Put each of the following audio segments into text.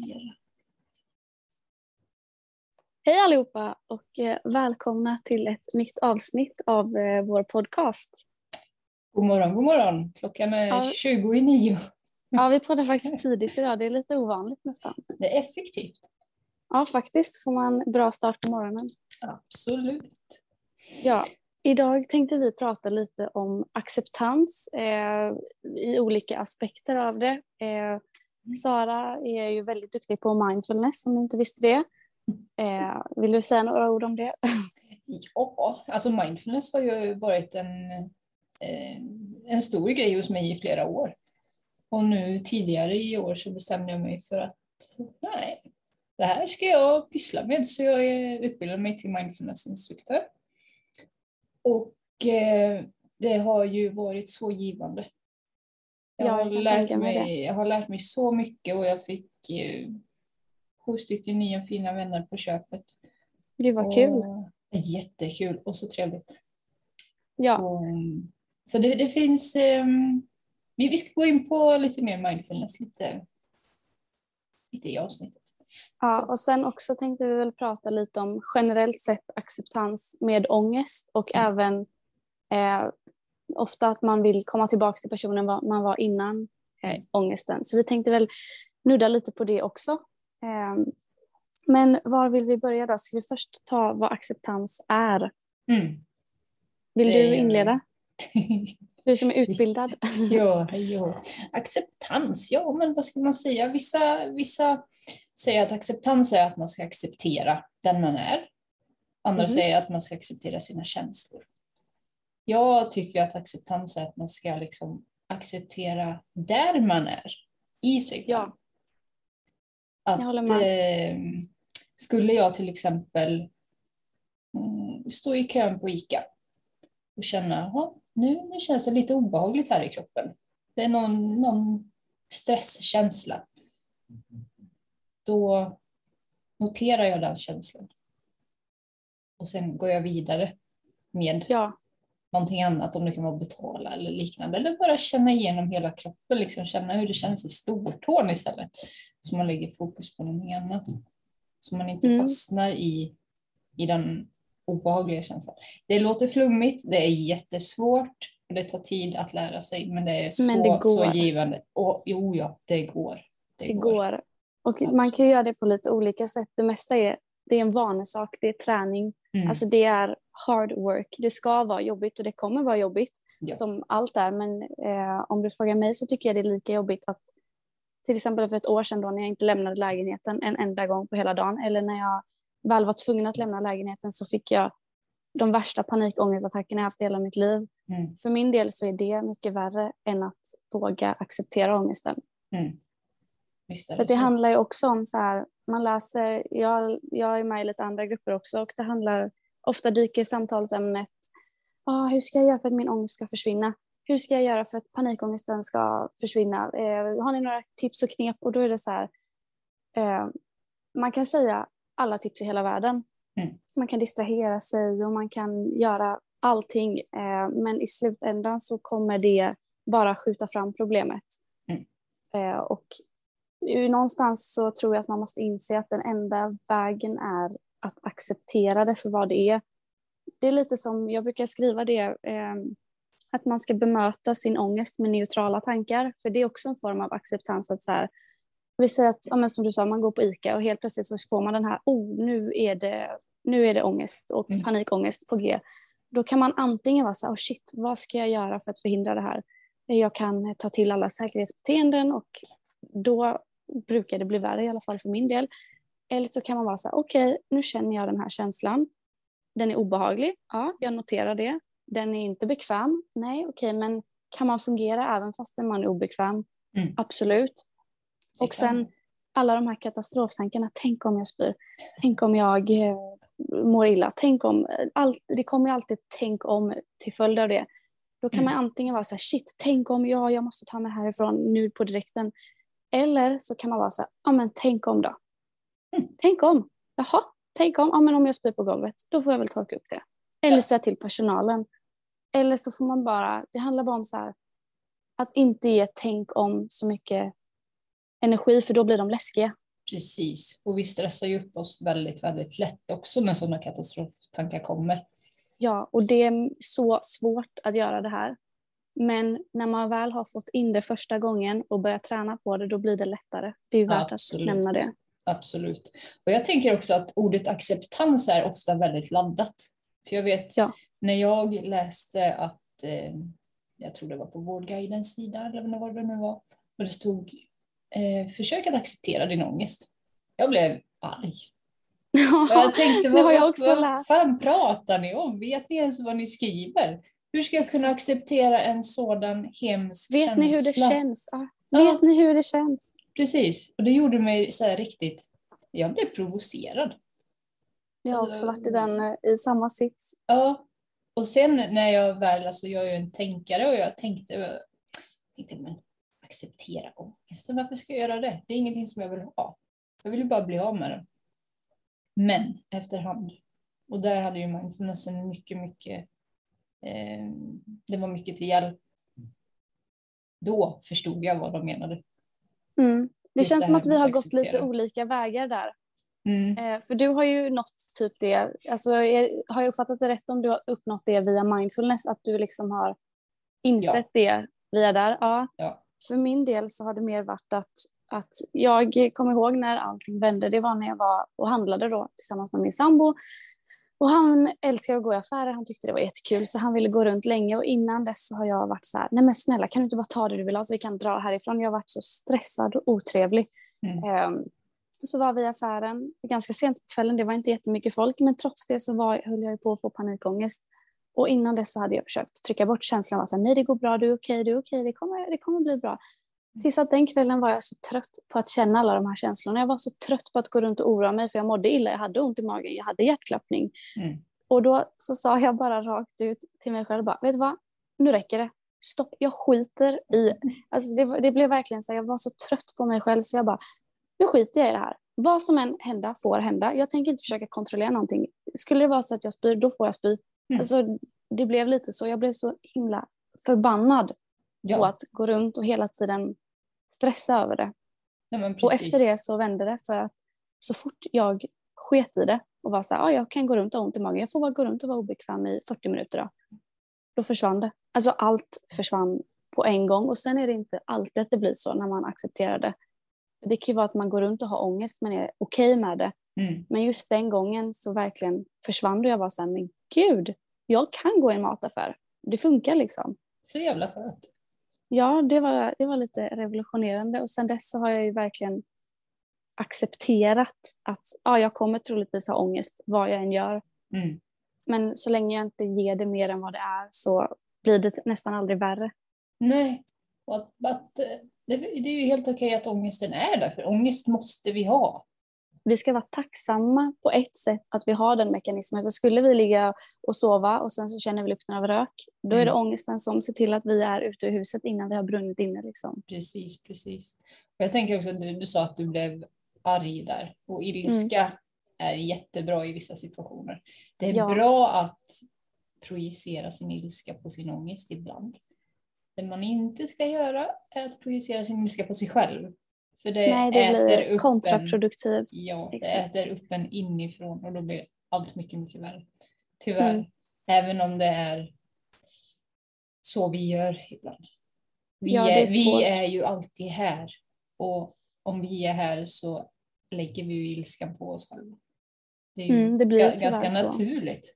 acceptera. Hej allihopa och eh, välkomna till ett nytt avsnitt av eh, vår podcast. God morgon, god morgon. Klockan är Ja. 20 i nio. Ja, vi poddar faktiskt tidigt idag. Det är lite ovanligt nästan. Det är effektivt. Ja, faktiskt får man bra start på morgonen. Absolut. Ja, idag tänkte vi prata lite om acceptans eh, i olika aspekter av det. Eh, Sara är ju väldigt duktig på mindfulness om ni inte visste det. Eh, vill du säga några ord om det? Ja, alltså mindfulness har ju varit en, eh, en stor grej hos mig i flera år. Och nu tidigare i år så bestämde jag mig för att nej, det här ska jag pyssla med. Så jag utbildade mig till mindfulnessinstruktör. Och eh, det har ju varit så givande. Jag, Ja, har jag kan lärt mig jag har lärt mig så mycket och jag fick eh, sju stycken nya fina vänner på köpet. Vad kul. Och, jättekul och så trevligt. Ja. Så, så det, det finns, ehm, vi, vi ska gå in på lite mer mindfulness lite, lite i avsnittet. Ja, och sen också tänkte vi väl prata lite om generellt sett acceptans med ångest och Mm. även eh, ofta att man vill komma tillbaka till personen man var innan eh, ångesten. Så vi tänkte väl nudda lite på det också. Eh, men var vill vi börja då? Ska vi först ta vad acceptans är? Mm. Vill du inleda? Du som är utbildad. ja, ja. Acceptans, ja men vad ska man säga? Vissa, vissa säger att acceptans är att man ska acceptera den man är. Andra Mhm. säger att man ska acceptera sina känslor. Jag tycker att acceptans är att man ska liksom acceptera där man är, i sig. Ja. Att, Jag håller med. Eh, skulle jag till exempel mm, stå i kön på ICA och känna, "Jaha, nu, nu känns det lite obehagligt här i kroppen. Det är någon, någon stresskänsla. Då noterar jag den känslan. Och sen går jag vidare med Ja, någonting annat, om det kan vara betala eller liknande. Eller bara känna igenom hela kroppen, liksom känna hur det känns i stortån istället. Så man lägger fokus på någonting annat. Så man inte Mm. fastnar i, i den obehagliga känslan. Det låter flummigt, det är jättesvårt och det tar tid att lära sig men det är så, Men det går. så givande. Och, jo, ja, det går. Det, det går. går. Och man kan göra det på lite olika sätt. Det mesta är, det är en vanesak, det är träning. Mm. Alltså det är hard work. Det ska vara jobbigt och det kommer vara jobbigt Ja. som allt är. Men eh, om du frågar mig så tycker jag det är lika jobbigt att till exempel för ett år sedan då när jag inte lämnade lägenheten en enda gång på hela dagen eller när jag väl var tvungen att lämna lägenheten så fick jag de värsta panikångestattackerna jag haft i hela mitt liv. Mm. För min del så är det mycket värre än att våga acceptera ångesten. Mm. Visst För det handlar ju också om så här, man läser, jag, jag är med i lite andra grupper också och det handlar, ofta dyker samtalsämnet, ah, hur ska jag göra för att min ångest ska försvinna? Hur ska jag göra för att panikångesten ska försvinna? Eh, har ni några tips och knep? Och då är det så här, eh, man kan säga alla tips i hela världen. Mm. Man kan distrahera sig och man kan göra allting, eh, men i slutändan så kommer det bara skjuta fram problemet. Mm. Eh, och någonstans så tror jag att man måste inse att den enda vägen är att acceptera det för vad det är. Det är lite som, jag brukar skriva det, eh, att man ska bemöta sin ångest med neutrala tankar, för det är också en form av acceptans att så här, vi säger att, ja, men som du sa, man går på ICA och helt plötsligt så får man den här, oh, nu är det, nu är det ångest och Mm. panikångest på G. Då kan man antingen vara så här, oh shit, vad ska jag göra för att förhindra det här? Jag kan ta till alla säkerhetsbeteenden och då brukar det bli värre i alla fall för min del. Eller så kan man vara så här, okej, nu känner jag den här känslan. Den är obehaglig, ja, jag noterar det. Den är inte bekväm, nej, okej, men kan man fungera även fast man är obekväm? Mm. Absolut. Och sen alla de här katastroftankarna, tänk om jag spyr, tänk om jag eh, mår illa, tänk om, all, det kommer ju alltid tänk om till följd av det. Då kan Mm. man antingen vara så här, shit, tänk om, ja, jag måste ta mig härifrån nu på direkten. Eller så kan man vara så här, ja men tänk om då. Mm. Tänk om, jaha, tänk om, ja men om jag spyr på golvet, då får jag väl torka upp det. Eller säga till personalen. Eller så får man bara, det handlar bara om så här, att inte ge tänk om så mycket energi för då blir de läskiga. Precis, och vi stressar ju upp oss väldigt, väldigt lätt också när sådana katastroftankar kommer. Ja, och det är så svårt att göra det här. Men när man väl har fått in det första gången och börjar träna på det, då blir det lättare. Det är ju värt Absolut. att nämna det. Absolut. Och jag tänker också att ordet acceptans är ofta väldigt laddat. För jag vet ja. när jag läste att, eh, jag tror det var på Vårdguidens sida, eller vad det nu var, och det stod eh, försök att acceptera din ångest. Jag blev arg. Ja, jag tänkte, vad, har jag också vad läst. fan pratar ni om? Vet ni ens vad ni skriver? Hur ska jag kunna acceptera en sådan hemsk Vet känsla? Ni hur det känns? Ja. Vet ni hur det känns? Precis, och det gjorde mig så här riktigt, jag blev provocerad. Jag har också varit i den, eh, i samma sits. Ja, och sen när jag väl, alltså jag är ju en tänkare och jag tänkte, jag tänkte men acceptera ångesten, varför ska jag göra det? Det är ingenting som jag vill ha. Jag vill ju bara bli av med den. Men efterhand, och där hade ju mindfulnessen mycket, mycket, eh, det var mycket till hjälp. Då förstod jag vad de menade. Mm. Det känns det som att vi har gått lite olika vägar där. Mm. Eh, för du har ju nått typ det, alltså, har jag uppfattat det rätt om du har uppnått det via mindfulness, att du liksom har insett ja. det via där? Ja. ja. För min del så har det mer varit att, att jag kommer ihåg när allting vände, det var när jag var och handlade då tillsammans med min sambo. Och han älskar att gå i affärer, han tyckte det var jättekul så han ville gå runt länge och innan dess så har jag varit så här, nej men snälla kan du inte bara ta det du vill ha så vi kan dra härifrån. Jag har varit så stressad och otrevlig. Mm. Um, så var vi i affären ganska sent på kvällen, det var inte jättemycket folk men trots det så var, höll jag på att få panikångest. Och innan dess så hade jag försökt trycka bort känslan av att nej det går bra, du är okej, du är okej, det kommer, det kommer bli bra. Tills att den kvällen var jag så trött på att känna alla de här känslorna. Jag var så trött på att gå runt och oroa mig för jag mådde illa, jag hade ont i magen, jag hade hjärtklappning. Mm. Och då så sa jag bara rakt ut till mig själv, bara, vet du vad, nu räcker det. Stopp, jag skiter i... Alltså det, det blev verkligen så, jag var så trött på mig själv så jag bara, nu skiter jag i det här. Vad som än hända får hända. Jag tänker inte försöka kontrollera någonting. Skulle det vara så att jag spyr, då får jag spy. Mm. Alltså, det blev lite så, jag blev så himla förbannad ja. på att gå runt och hela tiden stressa över det. Ja, och efter det så vände det för att så fort jag sket i det och var så här, ah, jag kan gå runt och ha ont i magen, jag får bara gå runt och vara obekväm i 40 minuter då. Då försvann det. Alltså allt försvann på en gång och sen är det inte alltid att det blir så när man accepterar det. Det kan ju vara att man går runt och har ångest men är okej okay med det. Mm. Men just den gången så verkligen försvann det och jag var så här, men gud, jag kan gå i en mataffär. Det funkar liksom. Så jävla skönt. Ja, det var, det var lite revolutionerande och sen dess så har jag ju verkligen accepterat att ja, jag kommer troligtvis ha ångest vad jag än gör. Mm. Men så länge jag inte ger det mer än vad det är så blir det nästan aldrig värre. Nej, och att, att det, det, är ju helt okej att ångesten är där, för ångest måste vi ha vi ska vara tacksamma på ett sätt att vi har den mekanismen. För skulle vi ligga och sova och sen så känner vi lukten av rök, då är det mm. ångesten som ser till att vi är ute ur huset innan vi har brunnit inne. Liksom. Precis, precis. Och jag tänker också att du, du sa att du blev arg där och ilska mm. är jättebra i vissa situationer. Det är ja. bra att projicera sin ilska på sin ångest ibland. Det man inte ska göra är att projicera sin ilska på sig själv. För det, Nej, det äter blir upp kontraproduktivt. En, ja, det Exakt. äter upp en inifrån och då blir allt mycket, mycket värre. Tyvärr. Mm. Även om det är så vi gör ibland. Vi, ja, är, är vi är ju alltid här och om vi är här så lägger vi ju ilskan på oss själva. Det är ju mm, det blir ganska så. naturligt.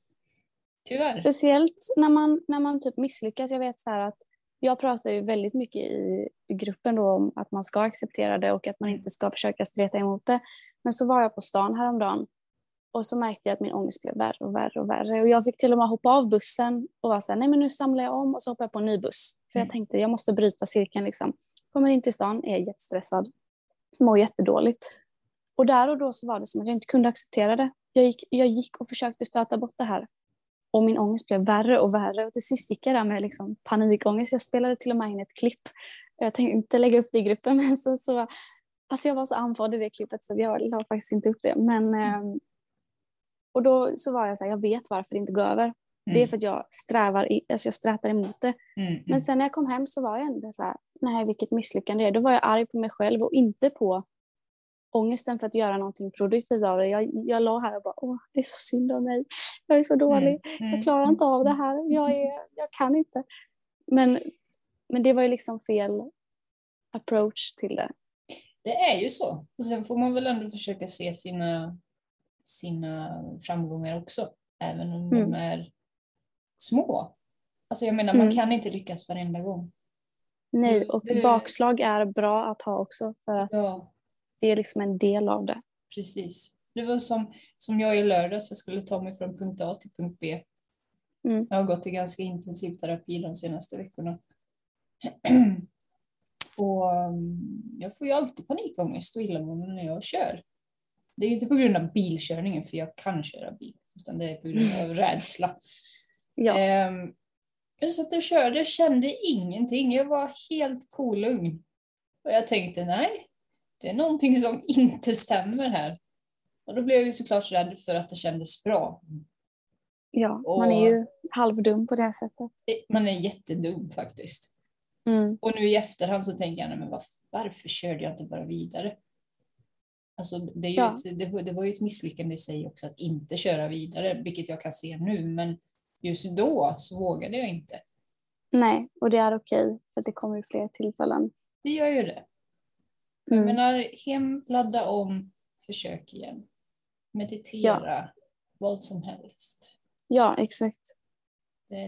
Tyvärr. Speciellt när man, när man typ misslyckas. Jag vet så här att jag pratar ju väldigt mycket i gruppen då om att man ska acceptera det och att man inte ska försöka streta emot det. Men så var jag på stan häromdagen och så märkte jag att min ångest blev värre och värre och värre. Och jag fick till och med hoppa av bussen och vara så här, nej men nu samlar jag om och så hoppar jag på en ny buss. För jag mm. tänkte jag måste bryta cirkeln liksom. Kommer in till stan, är jättestressad, mår jättedåligt. Och där och då så var det som att jag inte kunde acceptera det. Jag gick, jag gick och försökte stöta bort det här. Och min ångest blev värre och värre och till sist gick jag där med liksom panikångest. Jag spelade till och med in ett klipp. Jag tänkte inte lägga upp det i gruppen men så, så alltså jag var så andfådd i det klippet så jag la faktiskt inte upp det. Men, mm. och då så var jag så här, jag vet varför det inte går över. Mm. Det är mm. för att jag strävar, i, alltså jag strätar emot det. Mm, mm. Men sen när jag kom hem så var jag ändå så här, nej vilket misslyckande det är. Då var jag arg på mig själv och inte på ångesten för att göra någonting produktivt av det. Jag, jag låg här och bara, åh, det är så synd om mig. Jag är så dålig. Mm, mm, Jag klarar inte av det här. Jag, är, jag kan inte. Men, men det var ju liksom fel approach till det. Det är ju så. Och sen får man väl ändå försöka se sina, sina framgångar också, även om Mm. de är små. Alltså jag menar, Mm. man kan inte lyckas varenda gång. Nej, och det- bakslag är bra att ha också för att Ja, det är liksom en del av det. precis. Det var som, som jag i lördags, jag skulle ta mig från punkt A till punkt B. Mm. Jag har gått i ganska intensiv terapi de senaste veckorna. och um, jag får ju alltid panikångest och illamående när jag kör. Det är ju inte på grund av bilkörningen, för jag kan köra bil, utan det är på grund av rädsla. Ja, Ehm, jag satt och körde, jag kände ingenting. Jag var helt kolugn. Och jag tänkte, nej, det är någonting som inte stämmer här. Och då blev jag ju såklart rädd för att det kändes bra. ja. och- man är ju halvdum på det här sättet. Man är jättedum faktiskt. Mm. Och nu i efterhand så tänker jag, nej, men var, varför körde jag inte bara vidare? Alltså, det, är ju Ja. ett, det, det var ju ett misslyckande i sig också att inte köra vidare, vilket jag kan se nu. Men just då så vågade jag inte. Nej, och det är okej för det kommer ju fler tillfällen. Det gör ju det. Jag Mm. menar, hem, ladda om, försök igen. Meditera, vad som helst. Ja, exakt.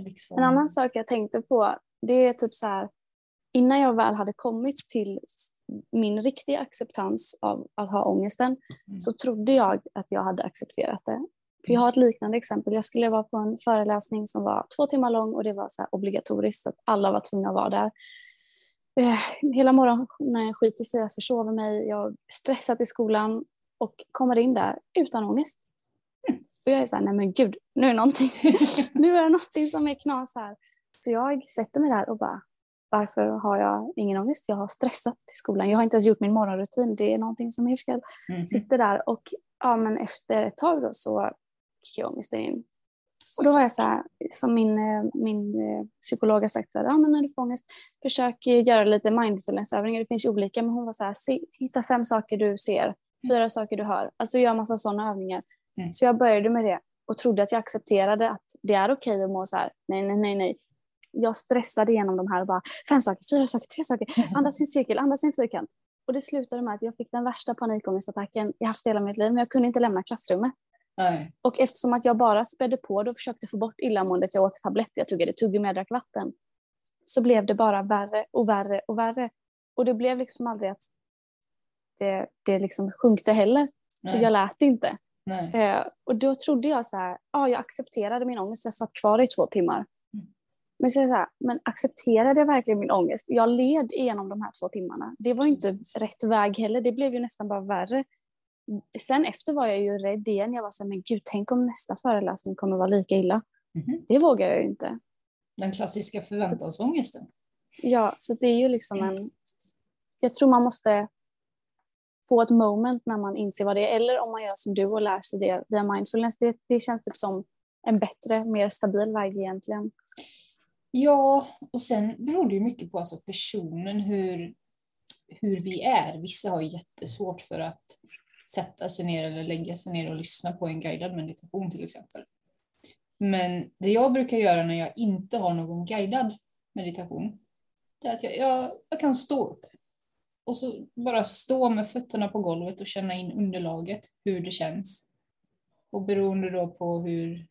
Liksom... En annan sak jag tänkte på, det är typ så här, innan jag väl hade kommit till min riktiga acceptans av att ha ångesten, Mm. så trodde jag att jag hade accepterat det. För jag har ett liknande exempel. Jag skulle vara på en föreläsning som var två timmar lång och det var så obligatoriskt, att alla var tvungna att vara där. Eh, Hela morgonen skiter sig, jag försover mig, jag stressar till skolan och kommer in där utan ångest. Och jag är så här, nej men gud, nu är, någonting, nu är det någonting som är knas här. Så jag sätter mig där och bara, varför har jag ingen ångest? Jag har stressat till skolan. Jag har inte ens gjort min morgonrutin. Det är någonting som är fel. Mhm. Sitter där och ja, men efter ett tag då så kickar ångesten in. Och då var jag så här, som min, eh, min eh, psykolog har sagt, så här, ja, men när du får ångest, försök göra lite mindfulnessövningar. Det finns ju olika, men hon var så här, hitta fem saker du ser, fyra saker du hör. Alltså gör massa sådana övningar. Mm. Så jag började med det och trodde att jag accepterade att det är okej att må så här, nej, nej, nej, nej. Jag stressade igenom de här och bara, fem saker, fyra saker, tre saker, andas i en cirkel, andas i en fyrkant. Och det slutade med att jag fick den värsta panikångestattacken jag haft i hela mitt liv, men jag kunde inte lämna klassrummet. Nej. Och eftersom att jag bara spädde på det och försökte få bort illamåendet, jag åt tabletter, jag tuggade tuggummi, jag drack vatten, så blev det bara värre och värre och värre. Och det blev liksom aldrig att det, det liksom sjunkte heller, för jag lät inte. Eh, och då trodde jag så här, ja, jag accepterade min ångest, jag satt kvar i två timmar. Mm. Men så så här, men accepterade jag verkligen min ångest? Jag led igenom de här två timmarna. Det var ju inte Precis. rätt väg heller, det blev ju nästan bara värre. Sen efter var jag ju rädd igen, jag var så här, men gud, tänk om nästa föreläsning kommer vara lika illa. Mhm. Det vågar jag ju inte. Den klassiska förväntansångesten. Ja, så det är ju liksom en... Jag tror man måste få ett moment när man inser vad det är, eller om man gör som du och lär sig det via mindfulness. Det, det känns typ som en bättre, mer stabil väg egentligen. Ja, och sen beror det ju mycket på alltså personen, hur, hur vi är. Vissa har jättesvårt för att sätta sig ner eller lägga sig ner och lyssna på en guidad meditation till exempel. Men det jag brukar göra när jag inte har någon guidad meditation, det är att jag, jag, jag kan stå upp och så bara stå med fötterna på golvet och känna in underlaget, hur det känns. Och beroende då på hur,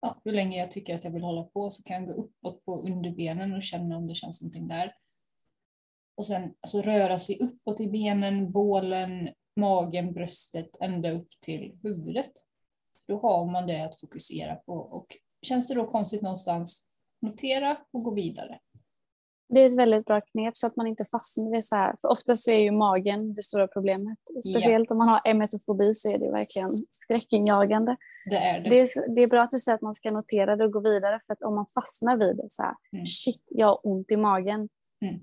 ja, hur länge jag tycker att jag vill hålla på så kan jag gå uppåt på underbenen och känna om det känns någonting där. Och sen alltså, röra sig uppåt i benen, bålen, magen, bröstet, ända upp till huvudet. Då har man det att fokusera på och känns det då konstigt någonstans, notera och gå vidare. Det är ett väldigt bra knep så att man inte fastnar i så här. För oftast så är ju magen det stora problemet. Speciellt om man har emetofobi så är det verkligen skräckinjagande. Det är det. Det är, det är bra att du säger att man ska notera det och gå vidare för att om man fastnar vid det så här, Mm. shit, jag har ont i magen. Mm.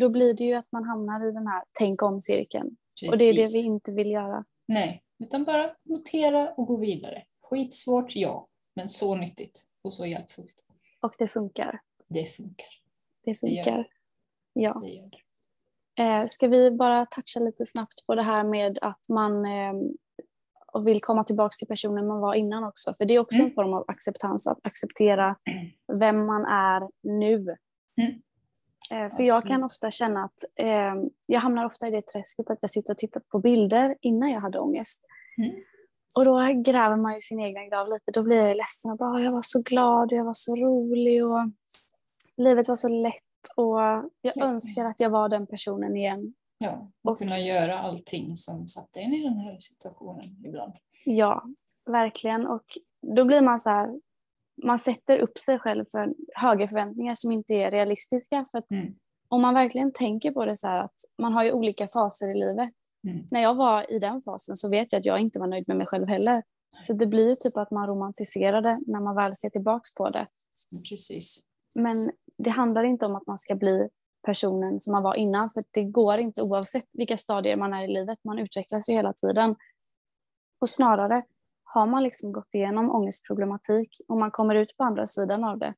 Då blir det ju att man hamnar i den här tänk om-cirkeln. Och det är det Precis. vi inte vill göra. Nej, utan bara notera och gå vidare. Skitsvårt, ja, men så nyttigt och så hjälpfullt. Och det funkar. Det funkar. Det Det funkar. Ja. Det gör det. Eh, ska vi bara toucha lite snabbt på det här med att man eh, vill komma tillbaka till personen man var innan också. För det är också mm. en form av acceptans, att acceptera vem man är nu. Mm. Eh, för jag kan ofta känna att eh, jag hamnar ofta i det träsket att jag sitter och tittar på bilder innan jag hade ångest. Mm. Och då gräver man ju sin egen grav lite. Då blir jag ledsen. Och bara, jag var så glad och jag var så rolig och livet var så lätt. Och jag ja. önskar att jag var den personen igen. Ja, och, och kunna göra allting som satte en i den här situationen ibland. Ja, verkligen. Och då blir man så här, man sätter upp sig själv för höga förväntningar som inte är realistiska. För mm. om man verkligen tänker på det så här att man har ju olika faser i livet. Mm. När jag var i den fasen så vet jag att jag inte var nöjd med mig själv heller. Så det blir ju typ att man romantiserar det när man väl ser tillbaks på det. Precis. Men det handlar inte om att man ska bli personen som man var innan, för det går inte oavsett vilka stadier man är i livet. Man utvecklas ju hela tiden. Och snarare har man liksom gått igenom ångestproblematik och man kommer ut på andra sidan av det,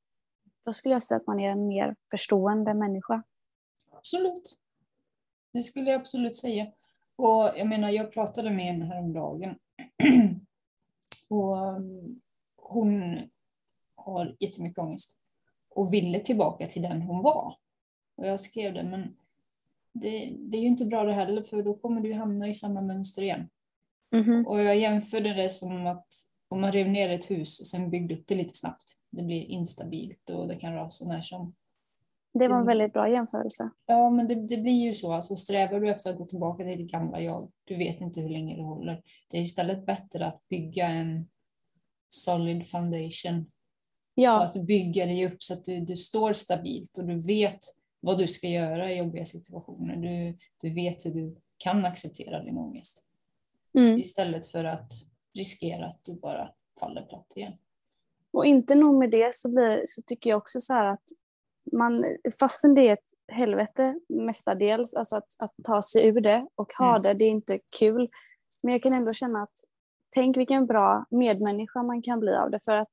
då skulle jag säga att man är en mer förstående människa. Absolut. Det skulle jag absolut säga. Och jag menar, jag pratade med en häromdagen. och um, hon har jättemycket ångest och ville tillbaka till den hon var. Och jag skrev det, men det, det är ju inte bra det heller, för då kommer du hamna i samma mönster igen. Mm-hmm. Och jag jämförde det som att om man rev ner ett hus och sen byggde upp det lite snabbt. Det blir instabilt och det kan rasa när som. Det var en väldigt bra jämförelse. Ja, men det, det, blir ju så. Alltså, strävar du efter att gå tillbaka till ditt gamla jag, du vet inte hur länge det håller. Det är istället bättre att bygga en solid foundation. Ja. Och att bygga dig upp så att du, du står stabilt och du vet vad du ska göra i jobbiga situationer. Du, du vet hur du kan acceptera din ångest. Mm. Istället för att riskera att du bara faller platt igen. Och inte nog med det så, blir, så tycker jag också så här att man, fastän det är ett helvete mestadels, alltså att, att ta sig ur det och ha mm. det, det är inte kul. Men jag kan ändå känna att tänk vilken bra medmänniska man kan bli av det. För att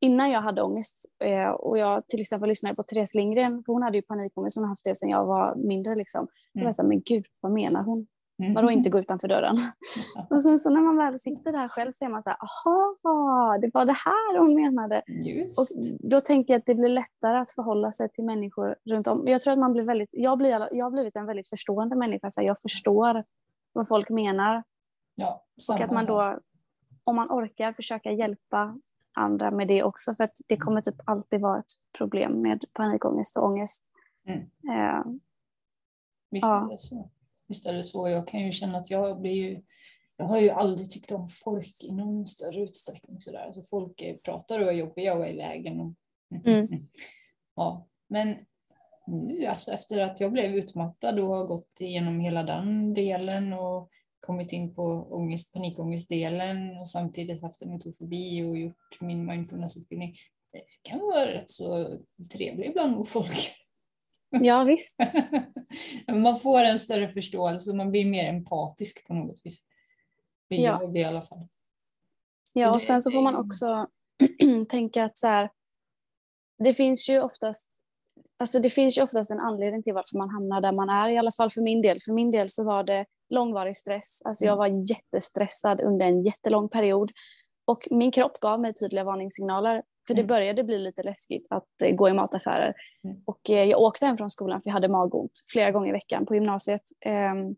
innan jag hade ångest eh, och jag till exempel lyssnade på Therese Lindgren, för hon hade ju panikångest, hon har haft det sedan jag var mindre. Liksom. Mm. Jag var så här, men gud, vad menar hon? Mm. Vadå inte gå utanför dörren? och sen så när man väl sitter där själv så är man så här, aha, det var det här hon menade. Just. Och då tänker jag att det blir lättare att förhålla sig till människor runt om. Jag tror att man blir väldigt, jag, blir, jag har blivit en väldigt förstående människa, så här, jag förstår vad folk menar. Ja, och att man då, om man orkar, försöka hjälpa andra med det också, för att det kommer typ alltid vara ett problem med panikångest och ångest. Mm. Eh, Visst är det så. Det så. Jag kan ju känna att jag blir ju jag har ju aldrig tyckt om folk i någon större utsträckning. Sådär. Alltså folk är, pratar och är jobbiga och är i vägen. Och, mm. ja. Men nu, alltså efter att jag blev utmattad och har gått igenom hela den delen och kommit in på ångest, panikångestdelen och samtidigt haft en metofobi och gjort min mindfulnessutbildning. Det kan vara rätt så trevligt ibland mot folk. Ja, visst. man får en större förståelse och man blir mer empatisk på något vis. Det ja. jag det i alla fall. Ja, och sen så får man också tänka att så här, det finns ju oftast Alltså det finns ju oftast en anledning till varför man hamnar där man är, i alla fall för min del. För min del så var det långvarig stress. Alltså jag mm. var jättestressad under en jättelång period. Och min kropp gav mig tydliga varningssignaler. För det mm. började bli lite läskigt att eh, gå i mataffärer. Mm. Och eh, jag åkte hem från skolan för jag hade magont flera gånger i veckan på gymnasiet. Ehm,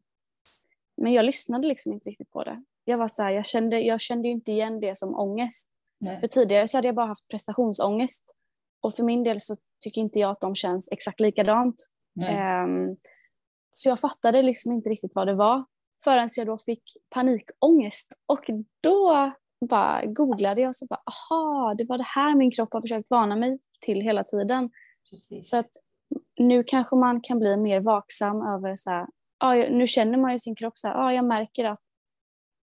men jag lyssnade liksom inte riktigt på det. Jag var så här, jag kände, jag kände inte igen det som ångest. Nej. För tidigare så hade jag bara haft prestationsångest. Och för min del så tycker inte jag att de känns exakt likadant. Um, så jag fattade liksom inte riktigt vad det var förrän jag då fick panikångest. Och då bara googlade jag och så bara, aha, det var det här min kropp har försökt vana mig till hela tiden. Precis. Så att nu kanske man kan bli mer vaksam över så här, ja, nu känner man ju sin kropp så här, ja, jag märker att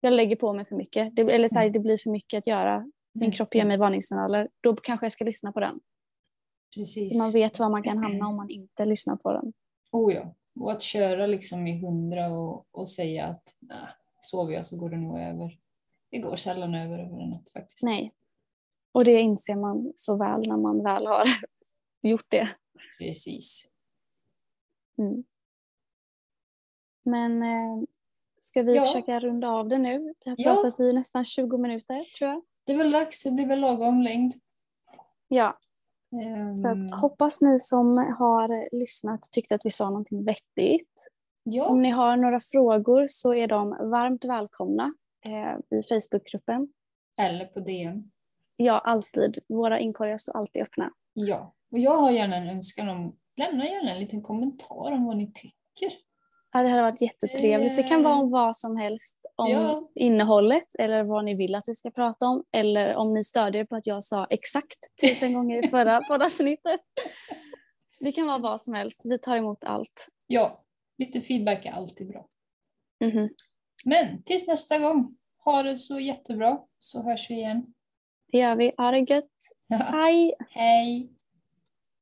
jag lägger på mig för mycket, det, eller så här, mm. det blir för mycket att göra, min mm. kropp ger mig varningssignaler, då kanske jag ska lyssna på den. Precis. Man vet var man kan hamna om man inte lyssnar på den. Oh ja, och att köra liksom i hundra och, och säga att nah, sover jag så går det nog över. Det går sällan över över faktiskt. Nej. Och det inser man så väl när man väl har gjort det. Precis. Mm. Men eh, ska vi Ja. försöka runda av det nu? Vi har Ja. pratat i nästan 20 minuter tror jag. Det är väl dags, det blir väl lagom längd. Ja, Ehm, så att, hoppas ni som har lyssnat tyckte att vi sa någonting vettigt. ja, Om ni har några frågor så är de varmt välkomna eh, i Facebookgruppen. eller på DM. Ja, alltid. Våra inkorgar står alltid öppna. Ja, och jag har gärna en önskan om, lämna gärna en liten kommentar om vad ni tycker. Ja, det hade varit jättetrevligt. Det kan vara om vad som helst. Om Ja. innehållet eller vad ni vill att vi ska prata om. Eller om ni stödjer på att jag sa exakt tusen gånger i förra poddavsnittet. Det kan vara vad som helst. Vi tar emot allt. Ja, lite feedback är alltid bra. Mhm. Men tills nästa gång, ha det så jättebra så hörs vi igen. Det gör vi. Ha det gött. Hej! Hej!